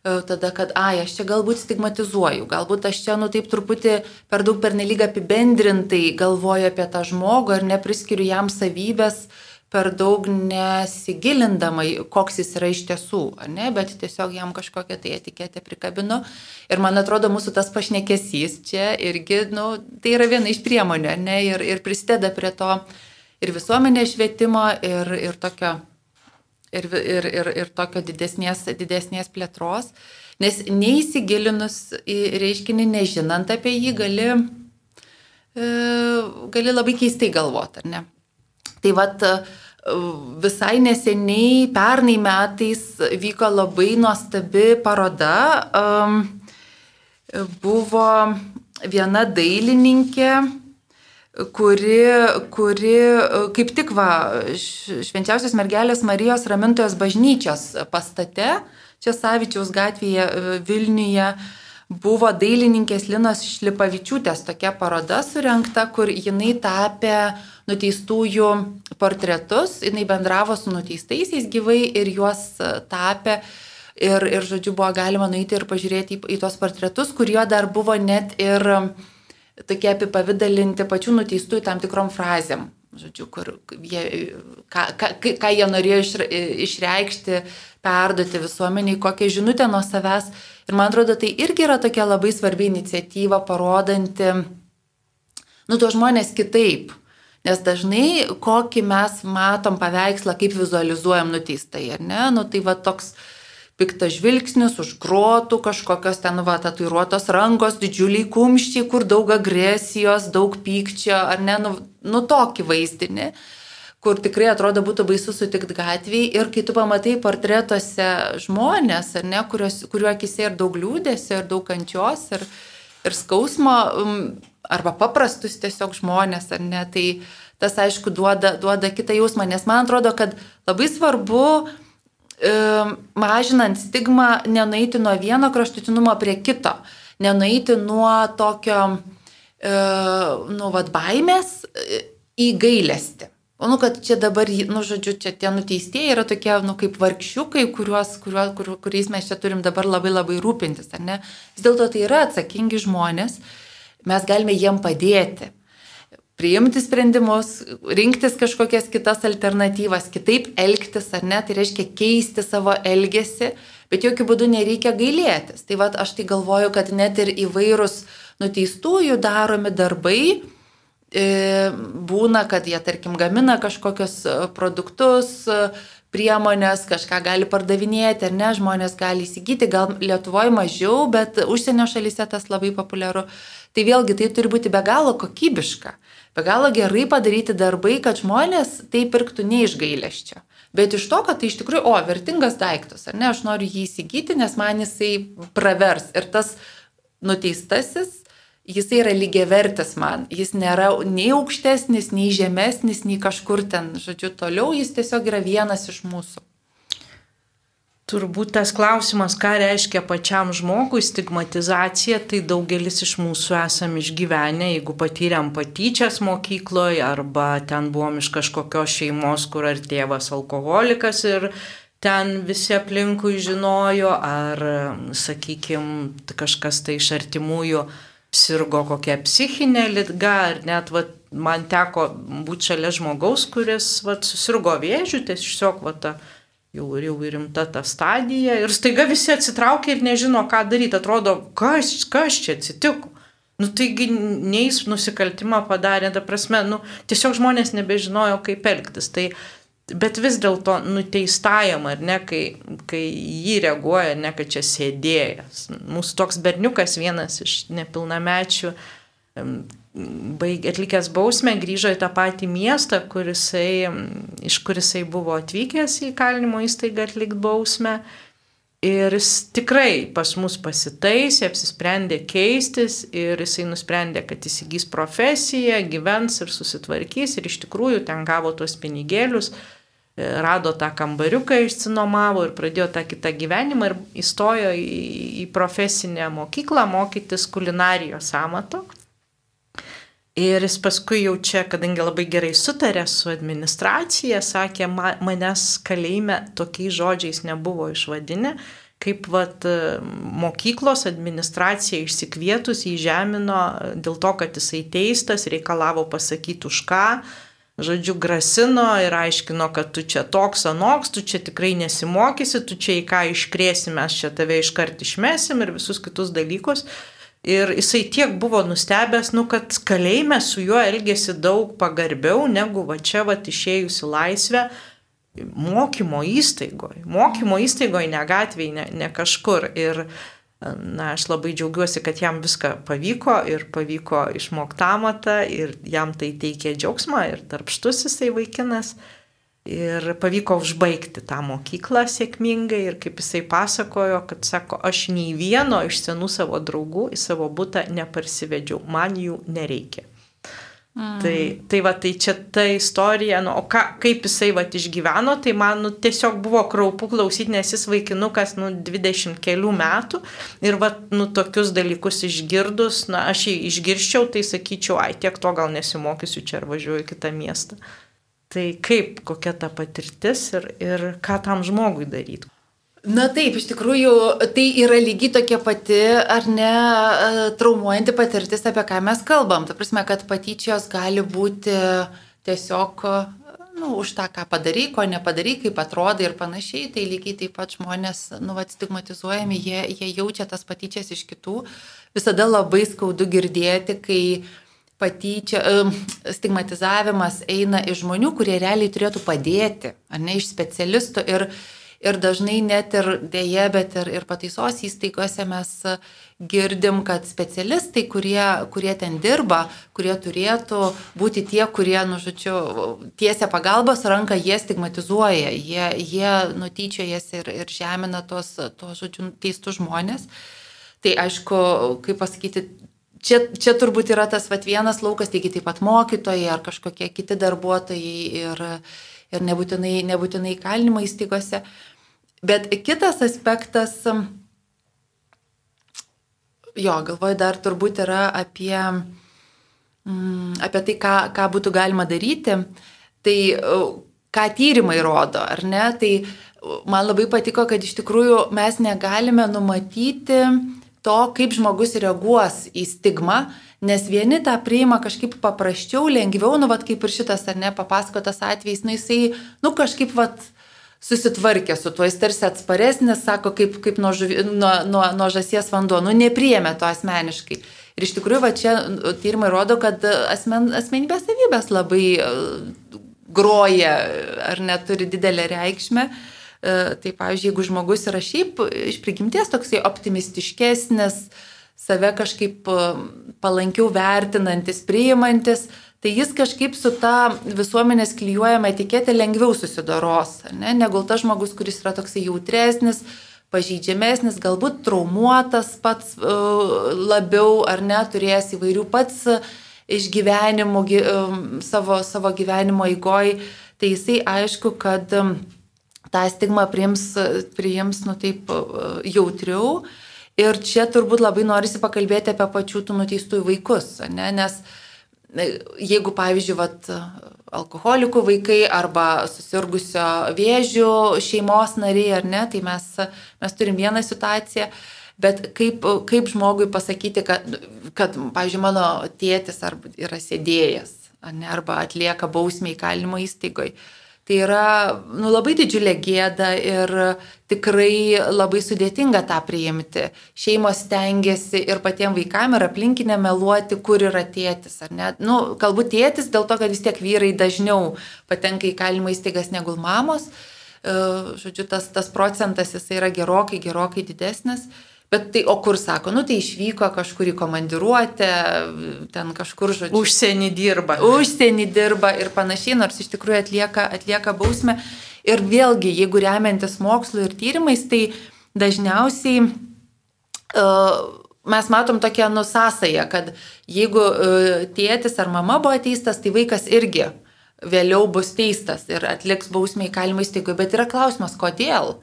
tada, kad, ai, aš čia galbūt stigmatizuoju, galbūt aš čia, nu, taip truputį per daug pernelyg apibendrintai galvoju apie tą žmogų ir nepriskiriu jam savybės, uh, per daug nesigilindama, koks jis yra iš tiesų, ne, bet tiesiog jam kažkokią tai etiketę prikabinu. Ir man atrodo, mūsų tas pašnekesys čia irgi, nu, tai yra viena iš priemonių, ne, ir, ir prisideda prie to ir visuomenės švietimo, ir, ir tokio, ir, ir, ir, ir tokio didesnės, didesnės plėtros. Nes neįsigilinus į reiškinį, nežinant apie jį, gali, e, gali labai keistai galvoti, ar ne? Tai vad, visai neseniai, pernai metais vyko labai nuostabi paroda. Buvo viena dailininkė, kuri, kuri kaip tik va, švenčiausios mergelės Marijos Ramintojos bažnyčios pastate, čia Savičiaus gatvėje Vilniuje, buvo dailininkės Linos Šlipavičiūtės tokia paroda surinkta, kur jinai tapė nuteistųjų portretus, jinai bendravo su nuteistaisiais gyvai ir juos e, tapė. Ir, ir, žodžiu, buvo galima nueiti ir pažiūrėti į, į tuos portretus, kurio dar buvo net ir tokie apipavydalinti pačių nuteistųjų tam tikrom frazėm. Žodžiu, kur jie, ką, ką, ką jie norėjo išreikšti, perduoti visuomeniai, kokią žinutę nuo savęs. Ir man atrodo, tai irgi yra tokia labai svarbi iniciatyva, parodanti, nu, tuos žmonės kitaip. Nes dažnai, kokį mes matom paveikslą, kaip vizualizuojam nuteistai, ar ne? Nu, tai va toks piktas žvilgsnis, užkrotų, kažkokios ten va tatuiruotos rankos, didžiuliai kumščiai, kur daug agresijos, daug pykčio, ar ne? Nu, nu tokį vaizdinį kur tikrai atrodo būtų baisu sutikti gatvėje ir kai tu pamatai portretuose žmonės, ar ne, kurios, kuriuo akise ir daug liūdėsio, ir daug kančios, ir, ir skausmo, um, arba paprastus tiesiog žmonės, ar ne, tai tas aišku duoda, duoda kitą jausmą, nes man atrodo, kad labai svarbu e, mažinant stigmą nenueiti nuo vieno kraštutinumo prie kito, nenueiti nuo tokio, e, nu, vad, baimės į gailestį. O nu, kad čia dabar, nu, žodžiu, čia tie nuteistieji yra tokie, nu, kaip vargšiukai, kuriuos, kuriuos, kur, kuriais mes čia turim dabar labai labai rūpintis, ar ne? Vis dėlto tai yra atsakingi žmonės, mes galime jiem padėti priimti sprendimus, rinktis kažkokias kitas alternatyvas, kitaip elgtis ar ne, tai reiškia keisti savo elgesį, bet jokių būdų nereikia gailėtis. Tai vad aš tai galvoju, kad net ir įvairūs nuteistųjų daromi darbai, būna, kad jie, tarkim, gamina kažkokius e, produktus, e, priemonės, kažką gali pardavinėti, ar ne, žmonės gali įsigyti, gal Lietuvoje mažiau, bet užsienio šalyse tas labai populiaru. Tai vėlgi tai turi būti be galo kokybiška, be galo gerai padaryti darbai, kad žmonės tai pirktų ne iš gailesčio. Bet iš to, kad tai iš tikrųjų, o, vertingas daiktas, ar ne, aš noriu jį įsigyti, nes man jisai pravers. Ir tas nuteistasis jisai yra lygiavertis man, jis nėra nei aukštesnis, nei žemesnis, nei kažkur ten, žodžiu, toliau, jis tiesiog yra vienas iš mūsų. Turbūt tas klausimas, ką reiškia pačiam žmogui stigmatizacija, tai daugelis iš mūsų esam išgyvenę, jeigu patyrėm patyčias mokykloje arba ten buvom iš kažkokios šeimos, kur ar tėvas alkoholikas ir ten visi aplinkui žinojo, ar, sakykime, kažkas tai iš artimųjų sirgo kokia psichinė lyga, ar net vat, man teko būti šalia žmogaus, kuris vat, susirgo vėžių, tiesiog vat, ta, jau, jau rimta ta stadija ir staiga visi atsitraukia ir nežino, ką daryti, atrodo, kas, kas čia atsitiko. Nu taigi neįs nusikaltimą padarė, ta prasme, nu, tiesiog žmonės nebežinojo, kaip elgtis. Tai Bet vis dėlto nuteistajam, ar ne, kai, kai jį reaguoja, ne, kad čia sėdėjęs. Mūsų toks berniukas, vienas iš nepilnamečių, baig, atlikęs bausmę, grįžo į tą patį miestą, kurisai, iš kurisai buvo atvykęs į kalinimo įstaigą atlikti bausmę. Ir jis tikrai pas mus pasitaisė, apsisprendė keistis ir jisai nusprendė, kad įsigys profesiją, gyvens ir susitvarkys ir iš tikrųjų ten gavo tuos pinigėlius, rado tą kambariuką, išsinomavo ir pradėjo tą kitą gyvenimą ir įstojo į, į profesinę mokyklą mokytis kulinarijos amato. Ir jis paskui jau čia, kadangi labai gerai sutarė su administracija, sakė, manęs kalėjime tokiais žodžiais nebuvo išvadinę, kaip vat, mokyklos administracija išsikvietus įžemino dėl to, kad jisai teistas, reikalavo pasakyti už ką, žodžiu, grasino ir aiškino, kad tu čia toks anoks, tu čia tikrai nesimokysi, tu čia į ką iškrėsim, mes čia tave iškart išmesim ir visus kitus dalykus. Ir jisai tiek buvo nustebęs, nu, kad kalėjime su juo elgėsi daug pagarbiau negu va čia va išėjusi laisvę mokymo įstaigoje. Mokymo įstaigoje, ne gatvėje, ne, ne kažkur. Ir na, aš labai džiaugiuosi, kad jam viską pavyko ir pavyko išmokti amatą ir jam tai teikė džiaugsmą ir darbštus jisai vaikinas. Ir pavyko užbaigti tą mokyklą sėkmingai ir kaip jisai pasakojo, kad sako, aš nei vieno iš senų savo draugų į savo būtą neparsivedžiau, man jų nereikia. Mm. Tai, tai va, tai čia ta istorija, nu, o ką, kaip jisai va išgyveno, tai man nu, tiesiog buvo kraupu klausyti, nes jis vaikinukas, nu, 20 kelių metų ir va, nu, tokius dalykus išgirdus, na, aš jį išgirščiau, tai sakyčiau, ai, tiek to gal nesimokysiu čia ar važiuoju į kitą miestą. Tai kaip, kokia ta patirtis ir, ir ką tam žmogui daryti? Na taip, iš tikrųjų, tai yra lygiai tokia pati, ar ne, e, traumuojanti patirtis, apie ką mes kalbam. Ta prasme, kad patyčios gali būti tiesiog, nu, už tą, ką padarai, ko nepadarai, kaip atrodai ir panašiai. Tai lygiai taip pat žmonės, nu, stigmatizuojami, jie, jie jaučia tas patyčias iš kitų. Visada labai skaudu girdėti, kai patyčia, stigmatizavimas eina iš žmonių, kurie realiai turėtų padėti, ar ne iš specialistų. Ir, ir dažnai net ir dėje, bet ir, ir pataisos įstaigose mes girdim, kad specialistai, kurie, kurie ten dirba, kurie turėtų būti tie, kurie, nu, žodžiu, tiesia pagalbos ranką, jie stigmatizuoja, jie, jie nutyčiojasi ir, ir žemina tos, tos, žodžiu, teistų žmonės. Tai aišku, kaip pasakyti, čia, čia turbūt yra tas vat, vienas laukas, taigi taip pat mokytojai ar kažkokie kiti darbuotojai ir, ir nebūtinai, nebūtinai kalinimo įstaigose. Bet kitas aspektas, jo, galvoju, dar turbūt yra apie, apie tai, ką, ką būtų galima daryti. Tai ką tyrimai rodo, ar ne? Tai man labai patiko, kad iš tikrųjų mes negalime numatyti to, kaip žmogus reaguos į stigmą, nes vieni tą priima kažkaip paprasčiau, lengviau, nu, vad kaip ir šitas, ar ne, papasakotas atvejs, nu, jisai, nu, kažkaip, vad, susitvarkė su tuo, jis tarsi atsparesnis, sako, kaip, kaip nuo, žuvi, nuo, nuo, nuo žasies vanduo, nu, nepriėmė to asmeniškai. Ir iš tikrųjų, va čia tyrimai rodo, kad asmen, asmenybės savybės labai groja ar neturi didelę reikšmę. Uh, E, tai, pavyzdžiui, jeigu žmogus yra šiaip iš prigimties toksai optimistiškesnis, save kažkaip e, palankiau vertinantis, priimantis, tai jis kažkaip su ta visuomenės klyjuojama etiketė lengviau susidoros, ne? negu tas žmogus, kuris yra toksai jautresnis, pažydžiamesnis, galbūt traumuotas pats e, labiau ar neturėjęs įvairių pats išgyvenimų savo, savo gyvenimo įgoj, tai jisai aišku, kad tą stigmą priims, priims nu taip jautriau. Ir čia turbūt labai norisi pakalbėti apie pačių tų nuteistųjų vaikus, ne? nes e, jeigu, pavyzdžiui, vat, alkoholikų vaikai arba susirgusio vėžių šeimos nariai, ar ne, tai mes, mes turim vieną situaciją, bet kaip, kaip žmogui pasakyti, kad, kad pavyzdžiui, mano tėtis yra sėdėjęs, ne, arba atlieka bausmę įkalinimo įstaigoje Tai yra nu, labai didžiulė gėda ir tikrai labai sudėtinga tą priimti. Šeimos stengiasi ir patiems vaikams ir aplinkinė meluoti, kur yra tėtis. Nu, galbūt tėtis dėl to, kad vis tiek vyrai dažniau patenka į kalimo įstaigas negu mamos. E, žodžiu, tas, tas procentas jis yra gerokai, gerokai didesnis. Bet tai, o kur sako, nu tai išvyko kažkur į komandiruotę, ten kažkur, žodžiu. Užsienį dirba. Užsienį dirba ir panašiai, nors iš tikrųjų atlieka, atlieka bausmę. Ir vėlgi, jeigu remiantis mokslu ir tyrimais, tai dažniausiai uh, mes matom tokią nusąsąją, kad jeigu uh, tėtis ar mama buvo teistas, tai vaikas irgi vėliau bus teistas ir atliks bausmę įkalimą įstaigoje. Bet yra klausimas, kodėl?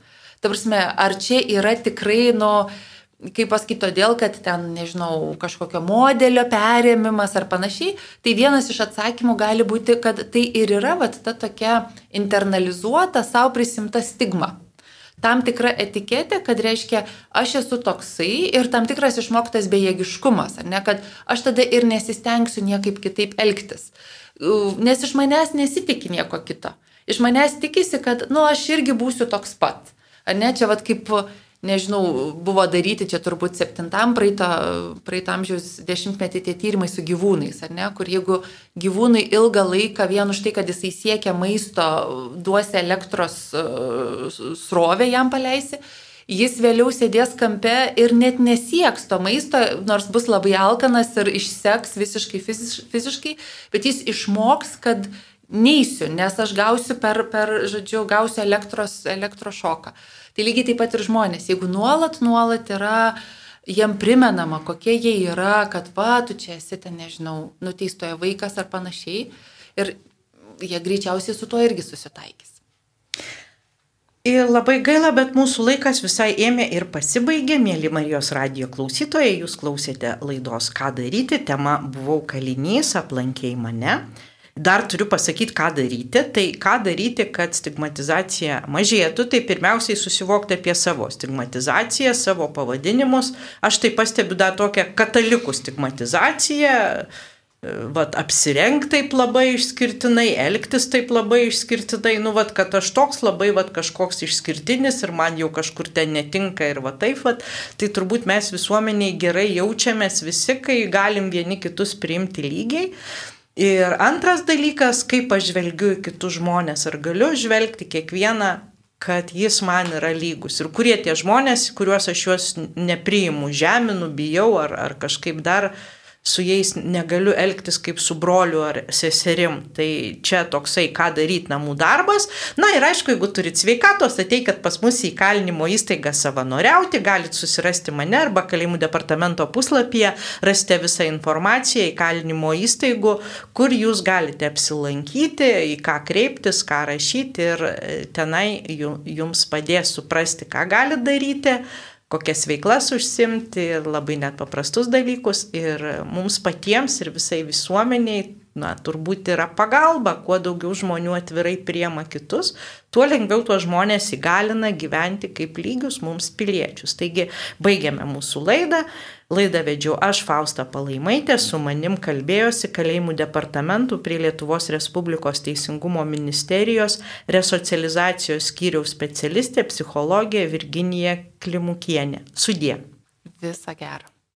Ta prasme, ar čia yra tikrai, nu, uh, kaip pasakyti, todėl, kad ten, nežinau, kažkokio modelio perėmimas ar panašiai, tai vienas iš atsakymų gali būti, kad tai ir yra vat, ta tokia internalizuota savo prisimta stigma. Tam tikra etiketė, kad reiškia, aš esu toksai ir tam tikras išmoktas bejėgiškumas, ar ne, kad aš tada ir nesistengsiu niekaip kitaip elgtis. Nes iš manęs nesitikė nieko kito. Iš manęs tikisi, kad, nu, aš irgi būsiu toks pat. Ar ne, čia vad kaip nežinau, buvo daryti čia turbūt septintam praeito, praeito amžiaus dešimtmetį tie tyrimai su gyvūnais, ar ne, kur jeigu gyvūnai ilgą laiką vien už tai, kad jisai siekia maisto, duosi elektros e, srovę jam paleisi, jis vėliau sėdės kampe ir net nesieks to maisto, nors bus labai alkanas ir išseks visiškai fiziškai, bet jis išmoks, kad neįsiu, nes aš gausiu per, per žodžiu, gausiu elektros, elektros šoką. Tai lygiai taip pat ir žmonės, jeigu nuolat, nuolat yra jiem primenama, kokie jie yra, kad va, tu čia esi ten, nežinau, nuteistoje vaikas ar panašiai, ir jie greičiausiai su tuo irgi susitaikys. Ir labai gaila, bet mūsų laikas visai ėmė ir pasibaigė, mėly Marijos radijo klausytojai, jūs klausėte laidos Ką daryti, tema buvau kalinys, aplankiai mane. Dar turiu pasakyti, ką daryti. Tai ką daryti, kad stigmatizacija mažėtų, tai pirmiausiai susivokti apie savo stigmatizaciją, savo pavadinimus. Aš tai pastebiu dar tokią katalikų stigmatizaciją. Vat apsirengti taip labai išskirtinai, elgtis taip labai išskirtinai, nu, vat, kad aš toks labai, vat, kažkoks išskirtinis ir man jau kažkur ten netinka ir va taip, vat, tai turbūt mes visuomeniai gerai jaučiamės visi, kai galim vieni kitus priimti lygiai. Ir antras dalykas, kaip aš žvelgiu į kitus žmonės, ar galiu žvelgti kiekvieną, kad jis man yra lygus. Ir kurie tie žmonės, kuriuos aš juos nepriimu, žeminu, bijau ar, ar kažkaip dar uh, su jais negaliu elgtis kaip su broliu ar seserim. Tai čia toksai, ką daryti namų darbas. Na ir aišku, jeigu turit sveikatos, ateikit pas mus į kalinimo įstaigą savanoriauti, galit susirasti mane arba kalimų departamento puslapyje, rasite visą informaciją į kalinimo įstaigų, kur jūs galite apsilankyti, į ką kreiptis, ką rašyti ir e, tenai jums padės suprasti, ką galite daryti kokias veiklas užsimti, labai net paprastus dalykus ir mums patiems ir visai visuomeniai na, turbūt yra pagalba, kuo daugiau žmonių atvirai priema kitus, tuo lengviau tuos žmonės įgalina gyventi kaip lygius mums piliečius. Taigi, baigiame mūsų laidą. Laidą vedžiau aš, Fausta Palaimaitė, su manim kalbėjosi kalėjimų departamentų prie Lietuvos Respublikos Teisingumo ministerijos resocializacijos skyriaus specialistė, psichologė Virginija Klimukienė. Sudė. Visą gerą.